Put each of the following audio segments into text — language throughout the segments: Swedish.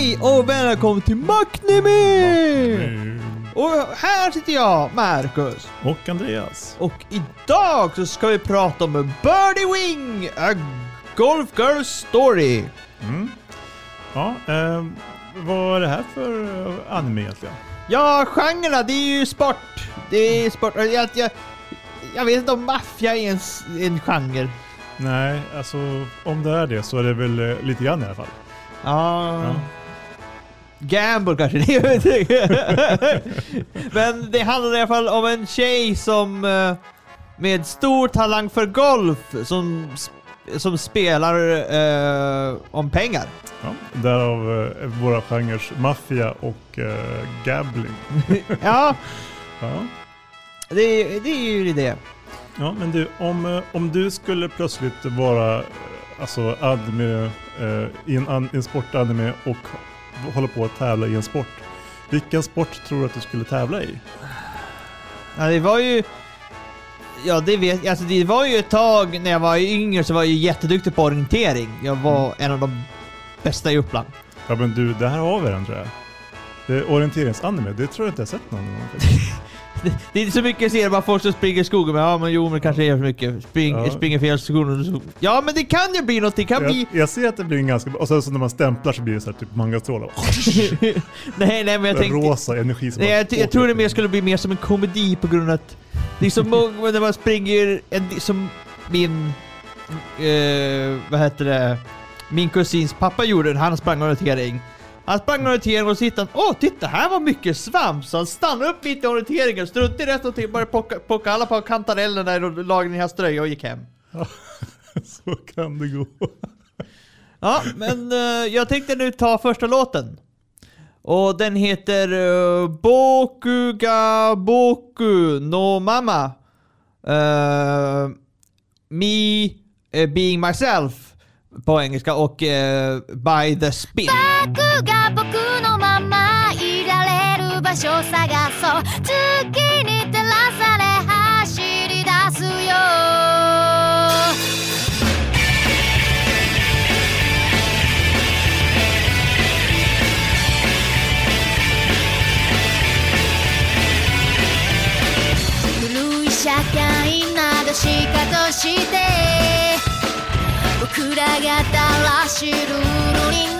Hej och välkommen till Macknemy! Och här sitter jag, Marcus. Och Andreas. Och idag så ska vi prata om Birdie Wing, A Golf Girl Story. Mm. Ja, eh, vad är det här för eh, anime egentligen? Ja, genrerna, det är ju sport. Det är sport. Jag, jag, jag vet inte om maffia är en, en genre. Nej, alltså om det är det så är det väl eh, lite grann i alla fall. Ja. Ja. Gamble kanske, det inte. Men det handlar i alla fall om en tjej som eh, med stor talang för golf som, som spelar eh, om pengar. Ja, därav eh, våra genrer maffia och eh, gambling. Ja, Ja. det, det är ju det. ja, men du, om, eh, om du skulle plötsligt vara eh, alltså anime, eh, i en, en sportanime och hålla på att tävla i en sport. Vilken sport tror du att du skulle tävla i? Ja, det var ju... Ja, det vet Alltså det var ju ett tag när jag var yngre så var jag ju jätteduktig på orientering. Jag var en av de bästa i Uppland. Ja men du, det här har vi den tror jag. Det orienteringsanime, det tror jag inte jag sett någon gång. Det, det är inte så mycket jag ser bara folk som springer i skogen, men ja men jo men det kanske är för mycket. Spring, Ja. Springer fel skogen. Ja men det kan ju bli någonting, det kan bli... Jag, jag ser att det blir en ganska och sen så när man stämplar så blir det så här typ mangastrålar. nej nej men jag tänkte... Rosa energi som Nej, jag, jag tror det mer skulle bli mer som en komedi på grund av att det är så många när man springer, en, som min, eh, vad heter det, min kusins pappa gjorde han sprang orientering. Han sprang orientering och så hittade han, åh titta här var mycket svamp! Så han stannade upp mitt i orienteringen, struntade i resten tiden, började plocka, plocka alla på kantarellerna där och lagade i hans tröja och gick hem. Så kan det gå. Ja, men eh, jag tänkte nu ta första låten. Och den heter uh, Boku ga Boku no Mama. Eh, me eh, being myself på engelska och eh, by the spin. 僕場所探そう。月に照らされ走り出すよ。古い社会などしかとして。僕らがたらしルールにな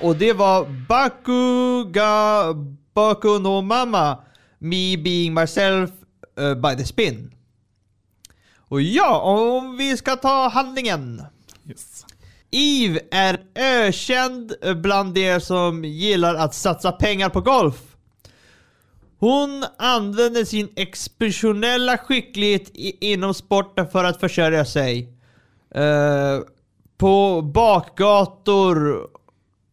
och det var Bakuga Baku no Mama Me being myself eh, by the spin. Och ja, om vi ska ta handlingen. Yes. Eve är ökänd bland de som gillar att satsa pengar på golf. Hon använder sin exceptionella skicklighet i, inom sporten för att försörja sig. Eh, på bakgator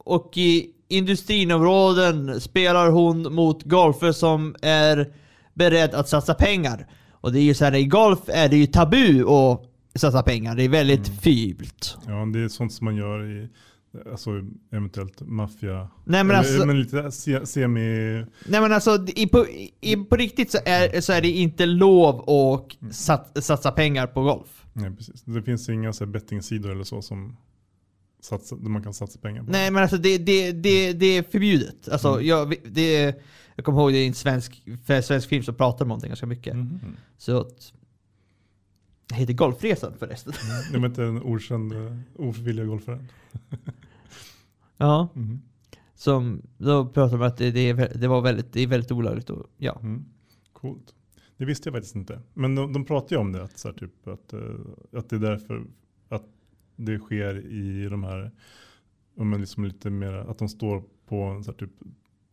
och i industriområden spelar hon mot golfare som är beredd att satsa pengar. Och det är ju så här, i golf är det ju tabu att satsa pengar. Det är väldigt fult. Ja, det är sånt som man gör i alltså, eventuellt maffia. Nej men Eller, alltså, men lite se, semi... nej, men alltså i, på, i, på riktigt så är, så är det inte lov att sat, satsa pengar på golf. Nej, precis. Det finns inga så bettingsidor eller så som satsa, man kan satsa pengar på. Nej men alltså det, det, det, det är förbjudet. Alltså, Mm. jag, det, jag kommer ihåg det i en svensk, för svensk film så pratar de om det ganska mycket. Mhm. Så att, det heter Golfresan förresten. Det var inte en okänd, eh, ofrivilliga golfare. Ja, Mhm. som, då pratar de att det, det, det var väldigt, det är väldigt olagligt. Och, ja. Mm. Coolt. Det visste jag faktiskt inte. Men de, de pratar ju om det, att, så här, typ, att, eh, att det är därför det sker i de här, men liksom lite mer, att de står på en så här, typ,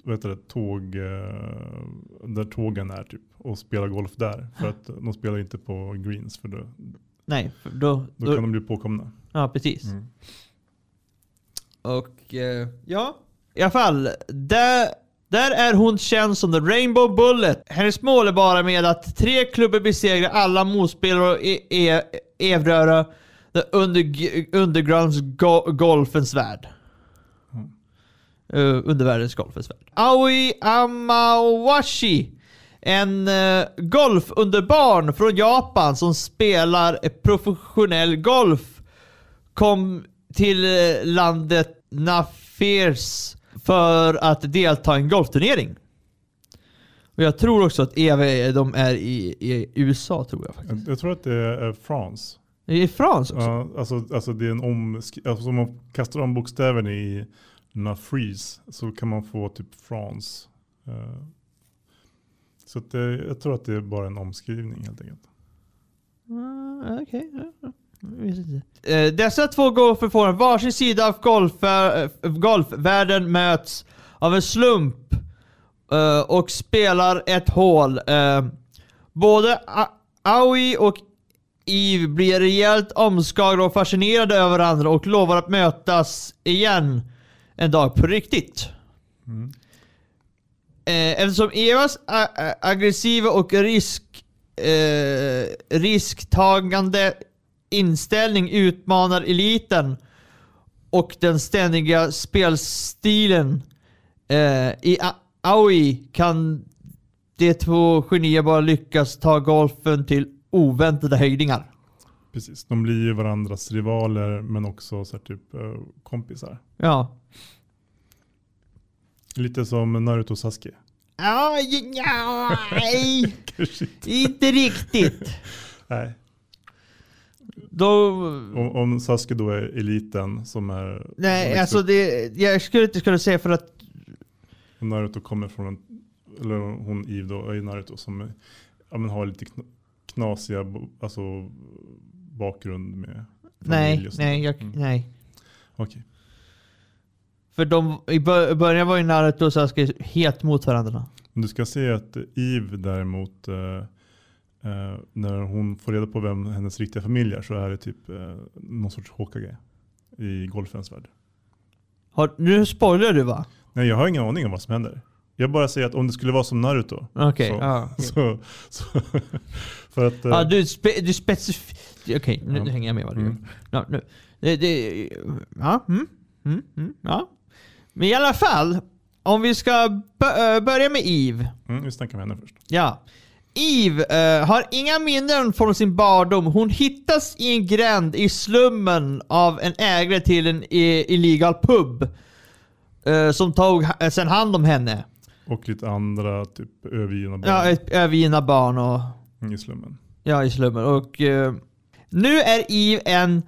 vad heter det, tåg, eh, där tågen är typ, och spelar golf där. För att de spelar inte på greens, för då, Nej, för då, då, då, kan de bli påkomna. ja precis. Mm. Och eh, ja, i alla fall. Där, där är hon känd som The Rainbow Bullet. Hennes mål är bara med att tre klubbar besegrar alla motspelare och e- e- evröra the under, undergrounds go, golfens värld. Uh, undervärldens golfens värld. Aoi Amawashi. En uh, golfunderbarn från Japan som spelar professionell golf kom till eh, landet Nafirs för att delta i en golfturnering. Och jag tror också att EV, de är i, i USA tror jag faktiskt. Jag, jag tror att det är France. I France också? Ja, alltså, alltså det är en om, alltså om man kastar om bokstäverna i Nafreeze så kan man få typ France. Eh, så det, jag tror att det är bara en omskrivning helt enkelt. Ah, Okej. inte. Eh, Dessa två golfer får varsin sida av golf, eh, golfvärlden möts av en slump eh, och spelar ett hål. Eh, Både A- Aoi och Eve blir rejält omskakade och fascinerade över varandra och lovar att mötas igen en dag på riktigt. Mm. Eftersom Evas aggressiva och risk, eh, risktagande inställning utmanar eliten och den ständiga spelstilen eh, i Aoi kan de två genier bara lyckas ta golfen till oväntade höjdningar. Precis, de blir ju varandras rivaler men också så typ eh, kompisar. Ja. Lite som Naruto och Sasuke. Ja, ja, nej, inte. inte riktigt. Nej. Då, Om, om Sasuke då är eliten som är... nej, alltså det, jag skulle inte kunna säga för att Naruto kommer från en, eller hon Eve då, är Naruto som ja, men har lite knasiga alltså, bakgrund med Nej, familj sånt. nej, jag, Mm. nej. Okej. För de, i bör- i början var ju Naruto och Sasuke helt mot varandra. Du ska se att Eve däremot, eh, eh, när hon får reda på vem hennes riktiga familj är så är det typ eh, någon sorts Hokage i golfens värld. Har, nu spoilar du va? Nej, jag har ingen aning om vad som händer. Jag bara säger att om det skulle vara som Naruto. Okej, ja. så, så, för att, eh, Ja, du, spe, du specif... Okej, nu Ja. hänger jag med vad du Mm. Ja, nu. Det, det, ja, mm, mm, mm, ja. Men i alla fall, om vi ska bö- börja med Eve. mm, vi snackar med henne först. Ja. Eve eh, har inga minnen från sin barndom. Hon hittas i en gränd i slummen av en ägare till en i- illegal pub. eh, som tog ha- sen hand om henne. Och lite andra typ övergivna barn Ja, övergivna barn och i slummen. Ja, i slummen. Och eh, nu är Eve en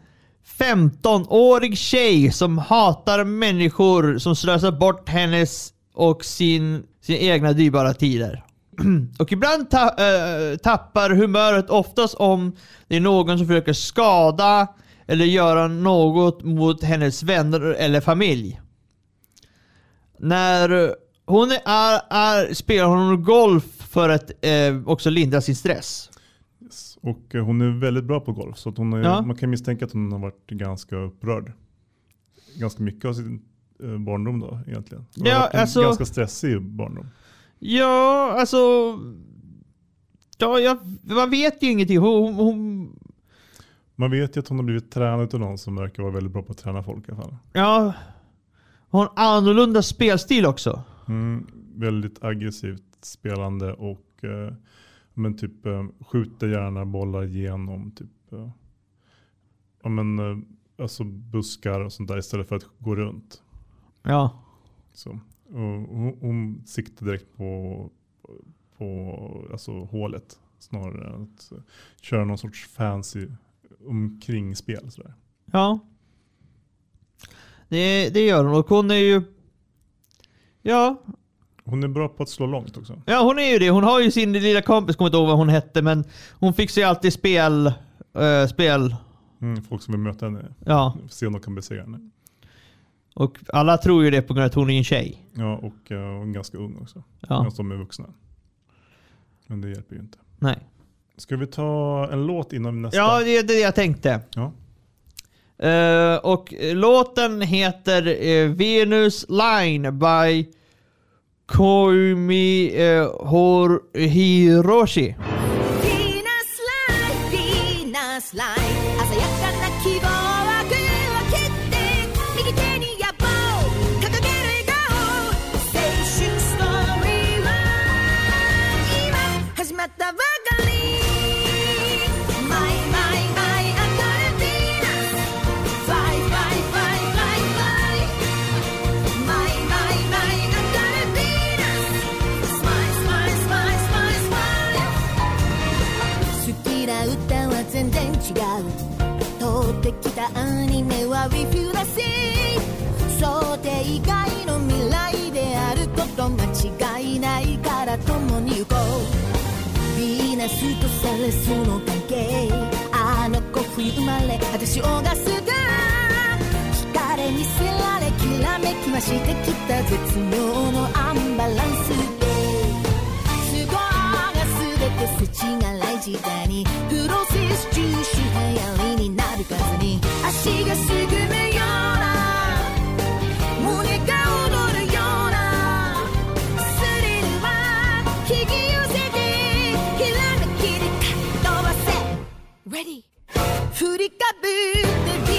15-årig tjej som hatar människor som slösar bort hennes och sin, sin egna dyrbara tider. och ibland ta, äh, tappar humöret oftast om det är någon som försöker skada eller göra något mot hennes vänner eller familj. När hon är, är, spelar hon golf för att eh, också lindra sin stress. Yes. Och eh, hon är väldigt bra på golf så att hon är, Ja. man kan misstänka att hon har varit ganska upprörd. Ganska mycket av sin eh, barndom då egentligen. Hon Ja, har alltså- ganska stressig barndom. Ja, alltså... Ja, jag, man vet ju ingenting. Hon, hon, Man vet ju att hon har blivit tränad av någon som verkar vara väldigt bra på att träna folk i alla fall. ja, hon har en annorlunda spelstil också. Mm, väldigt aggressivt spelande och eh, men typ eh, skjuter gärna bollar igenom typ eh, ja, men, eh, alltså buskar och sånt där istället för att gå runt. Ja. Så. Och hon, hon siktar direkt på, på alltså, hålet snarare än att köra någon sorts fancy omkringspel. Sådär. Ja. Det, det gör hon och hon är ju... Ja, Hon är bra på att slå långt också. ja hon är ju det. Hon har ju sin lilla kompis, kommer inte ihåg vad hon hette, men hon fixar ju alltid spel... eh, spel. Mm, folk som vill möta henne, Ja. se om de kan besegra henne. Och alla tror ju det på grund av att hon är en tjej. Ja, och uh, hon är ganska ung också. Ja. Medan de är vuxna. Men det hjälper ju inte. Nej. Ska vi ta en låt innan nästa? Ja, det är det jag tänkte. Ja. Eh, och låten heter uh, Venus Line by Koimi uh, eh, Hor Hiroshi. ってきたアニメは Refusing 想定外の未来であること間違いないから共に行こう。ヴィーナスとセレスの関係あの子冬生まれ私オーガスが光にせられきらめきましてきた絶妙のアンバランスで。都合が全て世知辛い時代に。プロセス重視流行りになる数に足がすぐめような。胸が躍るような。スリルは引き寄せて。ひらめきでかっ飛ばせ。Ready 振りかぶって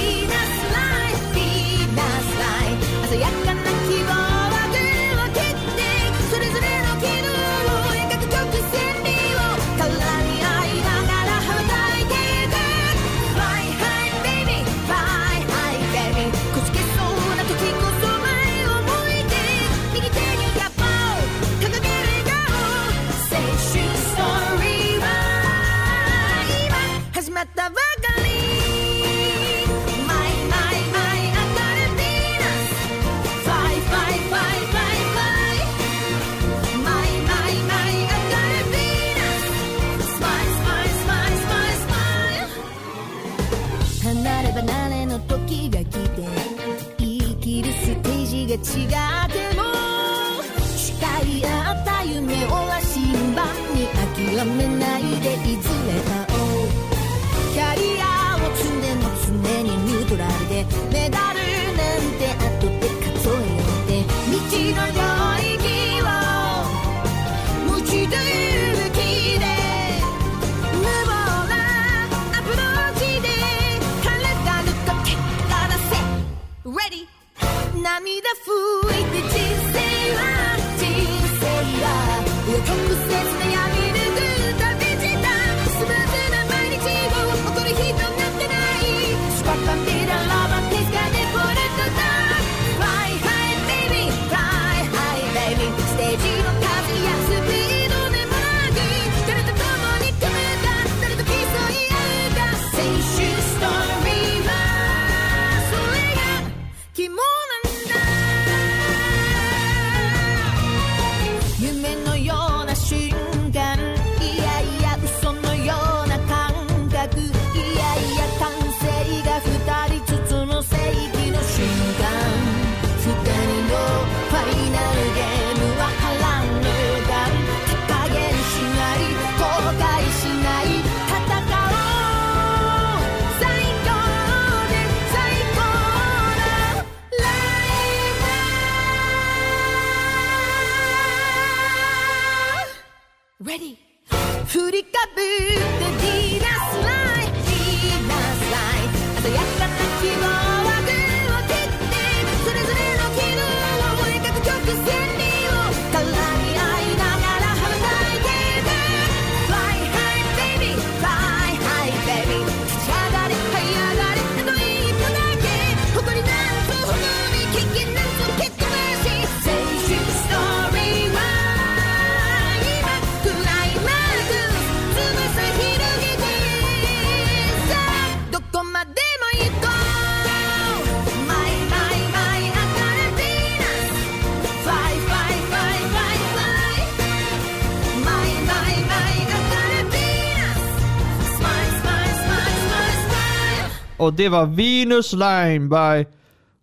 och det var Venus Line by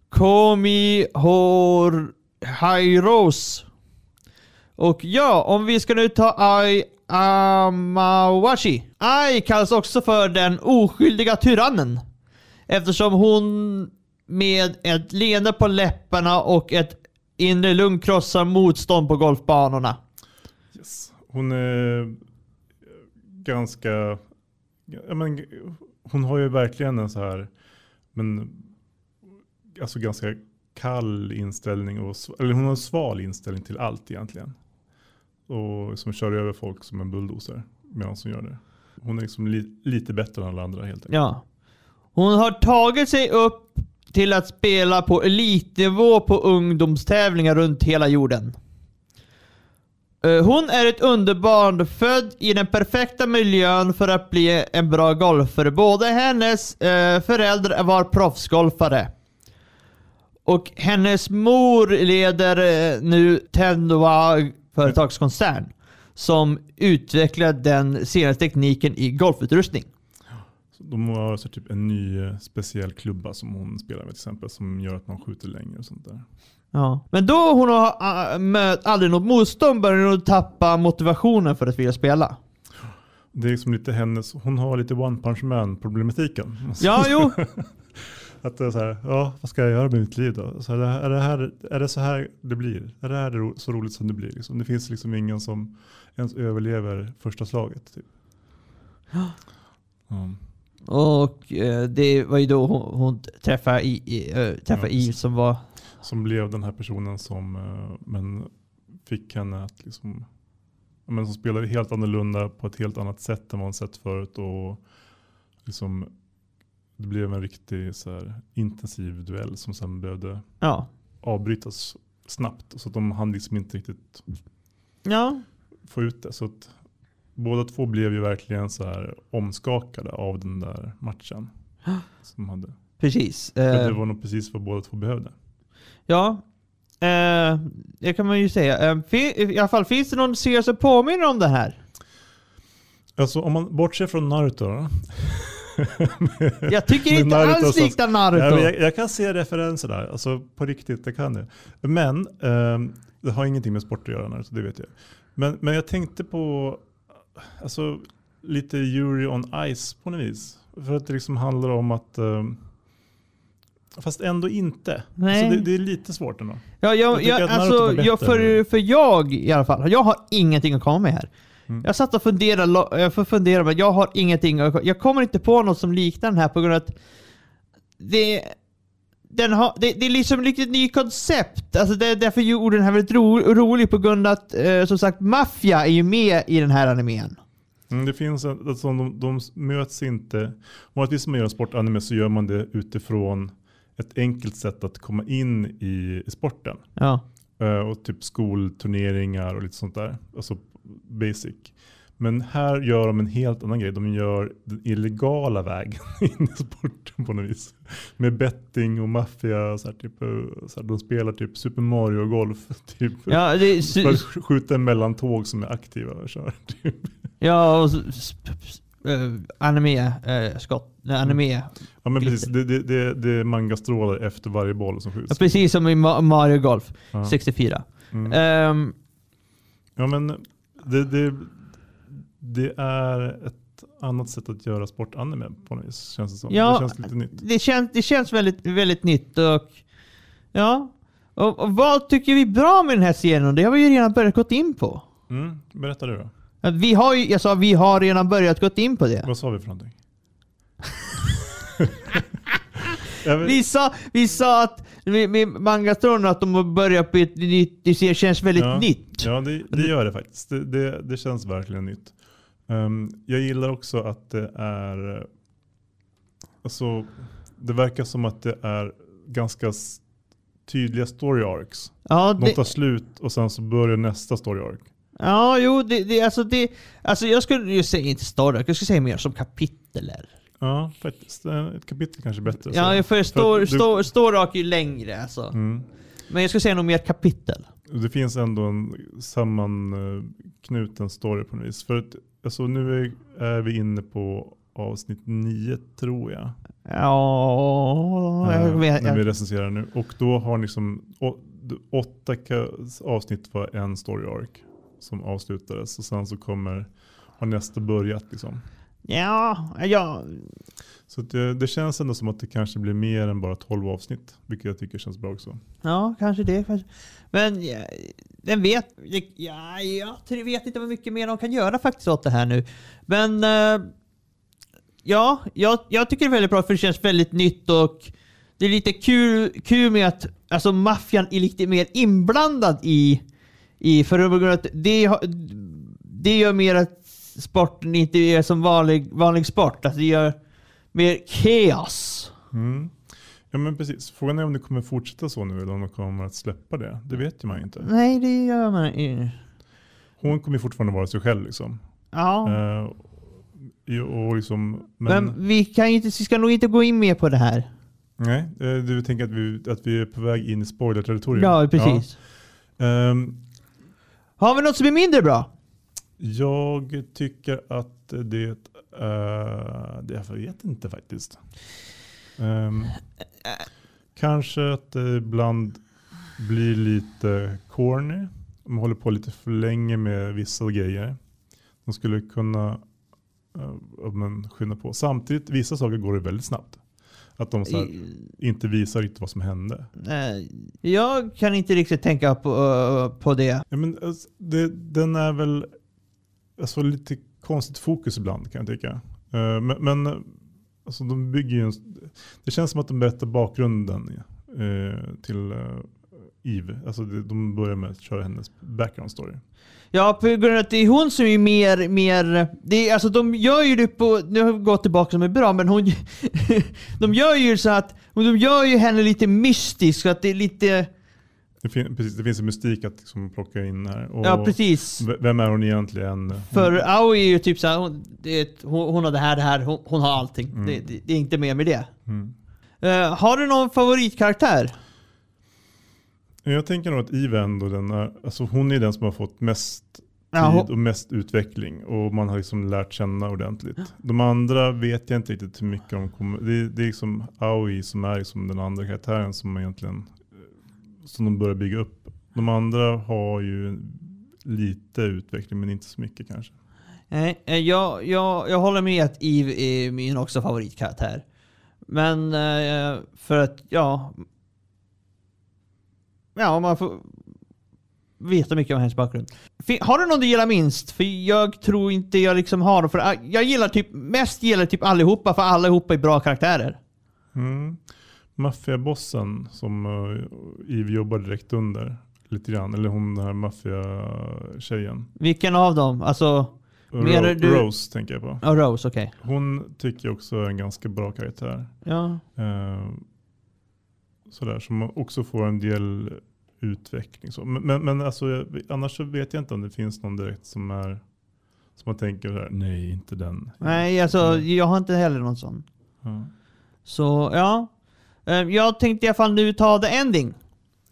Komi Hor Hairos. Och ja, om vi ska nu ta Ai Amawashi. Ai kallas också för den oskyldiga tyrannen. Eftersom hon med ett leende på läpparna och ett inre lugn krossar motstånd på golfbanorna. Yes. Hon är ganska, ja, men, hon har ju verkligen en så här, men alltså ganska kall inställning, och, eller hon har en sval inställning till allt egentligen. Och som kör över folk som en bulldozer medan hon gör det. Hon är liksom li, lite bättre än alla andra helt enkelt. Ja. Hon har tagit sig upp till att spela på elitnivå på ungdomstävlingar runt hela jorden. Eh, hon är ett underbarn född i den perfekta miljön för att bli en bra golfare. Båda hennes eh, föräldrar var proffsgolfare. Och hennes mor leder eh, nu Tendoa företagskoncern som utvecklar den senaste tekniken i golfutrustning. De har så typ en ny eh, speciell klubba som hon spelar med till exempel som gör att man skjuter längre och sånt där. Ja. Men då hon har äh, mött aldrig något motstånd börjar hon tappa motivationen för att vilja spela. Det är liksom lite hennes, hon har lite one punch man problematiken. Ja, jo. Att det är så här, ja vad ska jag göra med mitt liv då? Så är, det, är, det här, är det så här det blir? Är det här så roligt som det blir? Liksom? Det finns liksom ingen som ens överlever första slaget. Typ. Ja. Och eh, det var ju då hon, hon träffade, i, i, äh, träffade Ja, precis. som var... Som blev den här personen som eh, men fick henne att liksom, men som spelade helt annorlunda på ett helt annat sätt än vad hon sett förut. Och liksom, det blev en riktig så här, intensiv duell som sen behövde Ja. avbrytas snabbt. Så att de hann liksom inte riktigt Ja. få ut det. Så att båda två blev ju verkligen så här omskakade av den där matchen. Som de hade. Precis. För Eh, det var nog precis vad båda två behövde. Ja. Eh, det kan man ju säga. Eh, I alla fall, finns det någon serie som påminner om det här? Alltså om man bortser från Naruto då. Jag tycker inte Naruto alls liknar Naruto. Ja, jag, jag kan se referenser där, alltså på riktigt, det kan jag. Men ehm, det har ingenting med sport att göra, Naruto, det vet jag. Men, men jag tänkte på alltså, lite Yuri on Ice på något vis. För att det liksom handlar om att, ehm, fast ändå inte. Nej. Alltså, det, det är lite svårt ändå. Ja, Jag jag, jag, alltså, jag, för, för jag i alla fall, jag har ingenting att komma med här. Mm. Jag satt och funderade, jag får fundera, men jag har ingenting. Jag kommer inte på något som liknar den här på grund av att det, den har, det, det är liksom ett riktigt ny koncept. Alltså det, därför gjorde den här väldigt ro, rolig på grund av att, eh, som sagt, maffia är ju med i den här animen. Mm, det finns en, alltså, de, de möts inte. Vanligtvis när man gör en sportanime så gör man det utifrån ett enkelt sätt att komma in i, i sporten. Ja. Eh, och typ skolturneringar och lite sånt där. Alltså basic. Men här gör de en helt annan grej. De gör den illegala vägen in i sporten på något vis. Med betting och maffia. Så här, typ, eh, så här, de spelar typ Super Mario golf. Typ. Ja, det, För att skjuta mellan tåg som är aktiva. Och kör, typ. ja och sp- eh, anime, eh, skott, nej, anime. Ja men precis, det, det, det, det är mangastrålar efter varje boll som skjuts. Ja, precis som i Ma- Mario Golf Ja. 64. Mm. Ehm, Ja men det, det, det är ett annat sätt att göra sportanime på något vis känns det som. Ja, det känns lite nytt. det, känns, det känns väldigt, väldigt nytt och ja. Och, och vad tycker vi är bra med den här serien? Det har vi ju redan börjat gått in på. Mm, berätta du då. Vi har ju, jag sa vi har redan börjat gått in på det. Vad sa vi för någonting? Vi sa, vi sa att med, med Mangatron att de har börjat på ett nytt, det känns väldigt Ja. nytt. Ja, det, det gör det faktiskt. Det, det, det känns verkligen nytt. Ehm, jag gillar också att det är... Alltså, det verkar som att det är ganska tydliga story arcs. Ja, De tar slut och sen så börjar nästa story arc. Ja jo, det, det, alltså det, alltså jag skulle ju säga inte story, jag skulle säga mer som kapitler. Ja, faktiskt. Eh, Ett kapitel kanske är bättre. Ja, för story, att du- är ju längre alltså. Mm. Men jag skulle säga nog mer kapitel. Det finns ändå en sammanknuten story på något vis. För att, alltså, nu är, vi inne på avsnitt nio tror jag. Ja, jag eh, vet. när vi recenserar nu. Och då har liksom åtta avsnitt var en story arc som avslutades. Och sen så kommer, har nästa börjat liksom. ja, ja, Så det, det känns ändå som att det kanske blir mer än bara 12 avsnitt. Vilket jag tycker känns bra också. ja, kanske det. Kanske. Men ja, den vet, ja, jag vet inte vad mycket mer de kan göra faktiskt åt det här nu. Men eh, ja, jag, jag tycker det är väldigt bra för det känns väldigt nytt och det är lite kul, kul med att alltså, maffian är lite mer inblandad i, i för att det, gör mer att sporten inte är som vanlig, vanlig sport. Alltså det gör mer chaos. Mm. Ja men precis. Frågan är om det kommer fortsätta så nu eller om de kommer att släppa det. Det vet ju man inte. Nej, det gör man inte. Hon kommer ju fortfarande vara sig själv liksom. Ja. Jo, och liksom men, Men vi, kan ju inte, vi ska nog inte gå in mer på det här. nej, eh, du tänker att vi, att vi är på väg in i spoiler-territorium? Ja, precis. Ja. Ehm, har vi något som är mindre bra? jag tycker att det är, det jag vet inte faktiskt. Um, kanske att det ibland blir lite corny. De håller på lite för länge med vissa grejer. De skulle kunna uh, men, skynda på. Samtidigt, vissa saker går det väldigt snabbt. Att de här, inte visar riktigt vad som hände. Nej, jag kan inte riktigt tänka på, eh, på det. Ja, men, alltså, det, den är väl alltså, lite konstigt fokus ibland kan jag tycka. Eh, men men alltså, de bygger ju en, det känns som att de berättar bakgrunden till Eve. Alltså, de börjar med att köra hennes background story. Ja, på grund av att det är hon som är mer... mer det är, alltså de gör ju det på... Nu har vi gått tillbaka som är bra, men hon... de gör ju så att... De gör ju henne lite mystisk, så att det är lite... Det, fin, precis, det finns en mystik att liksom, plocka in här. Och Ja, precis. Vem är hon egentligen? För Aoi är ju typ såhär, hon, det hon, hon har det här, det här, hon, hon har allting. Mm. Det, det, är inte mer med det. Mm. Eh, har du någon favoritkaraktär? Jag tänker nog att Eve ändå den är, alltså hon är den som har fått mest tid och mest utveckling och man har liksom lärt känna ordentligt. De andra vet jag inte riktigt hur mycket de kommer, det, det är liksom Aoi som är liksom den andra karaktären som egentligen eh, som de börjar bygga upp. De andra har ju lite utveckling men inte så mycket kanske. Nej, eh, jag, jag, jag håller med att Eve är min också favoritkaraktär. Men eh, för att, ja... Ja, man får veta mycket om hennes bakgrund. Har du någon du gillar minst? För jag tror inte jag liksom har för Jag gillar typ, mest gillar typ allihopa för allihopa är bra karaktärer. Mm. Maffiabossen som uh, Eve jobbar direkt under lite grann, eller hon den här maffiatjejen. Vilken av dem? Alltså, Ro- du- Rose tänker jag på. ja, Rose, okej. Hon tycker jag också är en ganska bra karaktär. Ja. Eh, sådär, som också får en del utveckling. Så. Men, men, men alltså, jag, annars så vet jag inte om det finns någon direkt som är som man tänker så här, nej inte den. Nej, alltså Mm. jag har inte heller någon sån. Ja. Så, ja. Eh, Jag tänkte i alla fall nu ta the ending.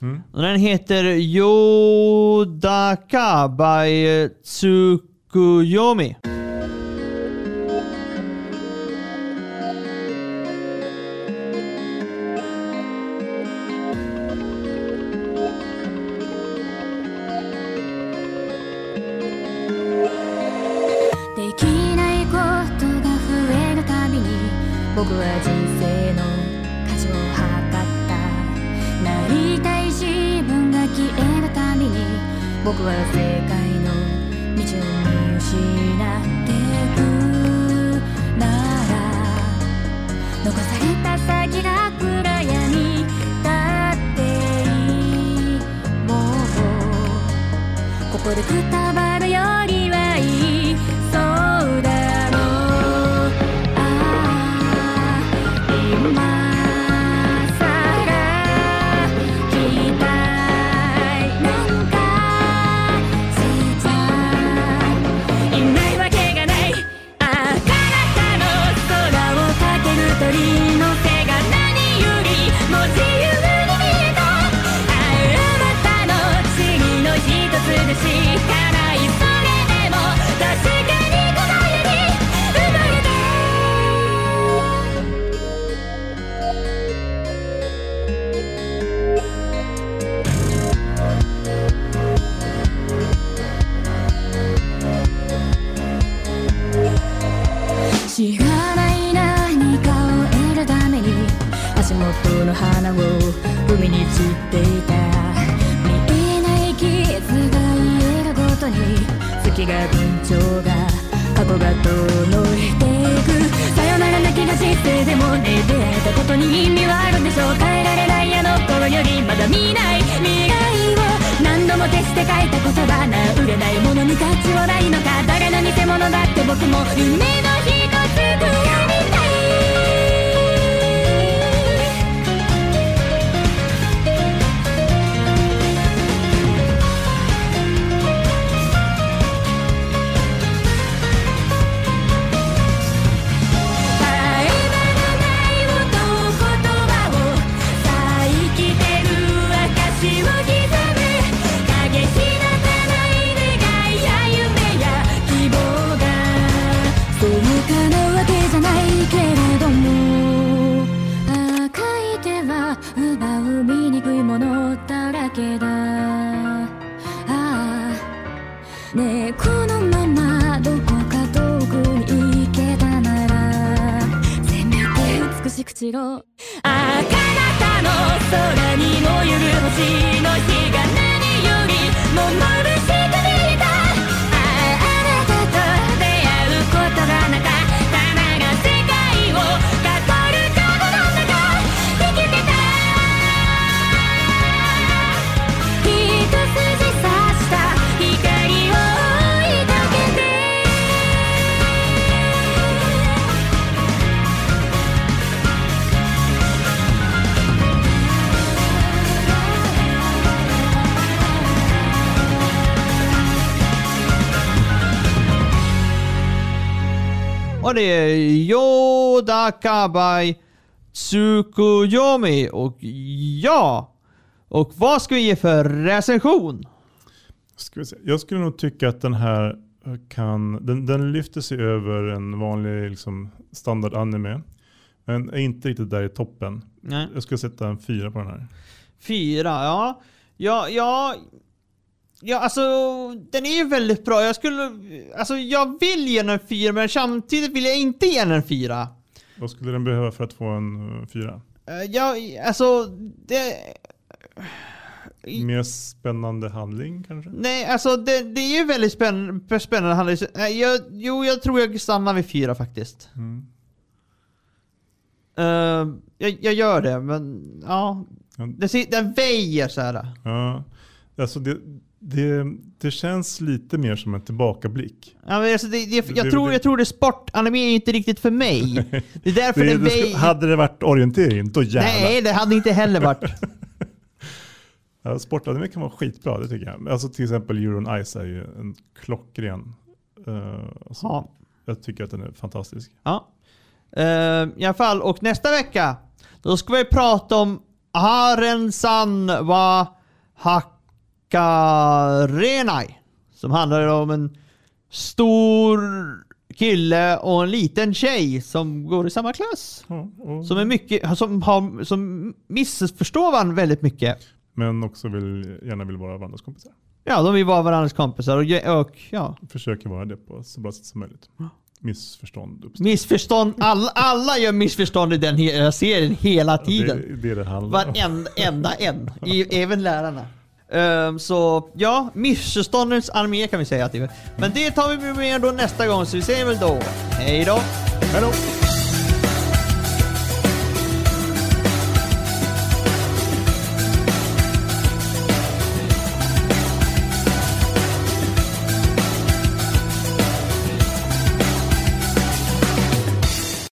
Mm. Och den heter Yodaka by Tsukuyomi. 僕は正解の道を見失ってくなら残された先が暗闇だっていいもうここでくたばるまだ見ない未来を何度も消して書いた言葉な売れないものに価値はないのか。誰の偽物だって僕も夢の一つくらみたい Och det är Yoda Kabai Tsukuyomi och ja. Och vad ska vi ge för recension? Jag skulle nog tycka att den här kan, den, den lyfter sig över en vanlig liksom, standard anime. Men är inte riktigt där i toppen. Nej. Jag skulle sätta en fyra på den här. Fyra, ja. Ja, ja. Ja, alltså den är ju väldigt bra. Jag skulle, alltså jag vill ge den en fyra, men samtidigt vill jag inte ge den en fyra. Vad skulle den behöva för att få en uh, fyra? Eh, Ja, alltså det... Mer spännande handling kanske? Nej, alltså det, det är ju väldigt spänn, spännande. handling. Jag, jo, jag tror jag stannar vid fyra faktiskt. Mm. Eh, jag, jag gör det, men ja. Den, den väjer så här. Ja, alltså det, det, det känns lite mer som en tillbakablick. Ja, men alltså det, det, jag, Det- tror, jag tror det sportanime är inte riktigt för mig. Det är därför Det, det skulle, hade det varit orientering, då jävlar. Nej, det hade inte heller varit. Ja, sportanime kan vara skitbra, det tycker jag. Alltså till exempel Euron Ice är ju en klockren. Uh, alltså, Ja. Jag tycker att den är fantastisk. Ja. Uh, I alla fall, och nästa vecka, då ska vi prata om Harensan wa Hakarenai. Som handlar om en stor kille och en liten tjej som går i samma klass. Ja, och, Som är mycket, som, har, som missförstår varandra väldigt mycket. Men också vill, gärna vill vara varandras kompisar. Ja, de vill vara varandras kompisar och, och ja. Försöker vara det på så bra sätt som möjligt. Missförstånd uppstår. Missförstånd, alla, alla gör missförstånd i den serien hela tiden. Det är det det handlar om. Varenda enda en. Även lärarna. Ehm, så ja, missförståndens armé kan vi säga att det är. Men det tar vi med då nästa gång, så vi säger väl då hej då. Hej då!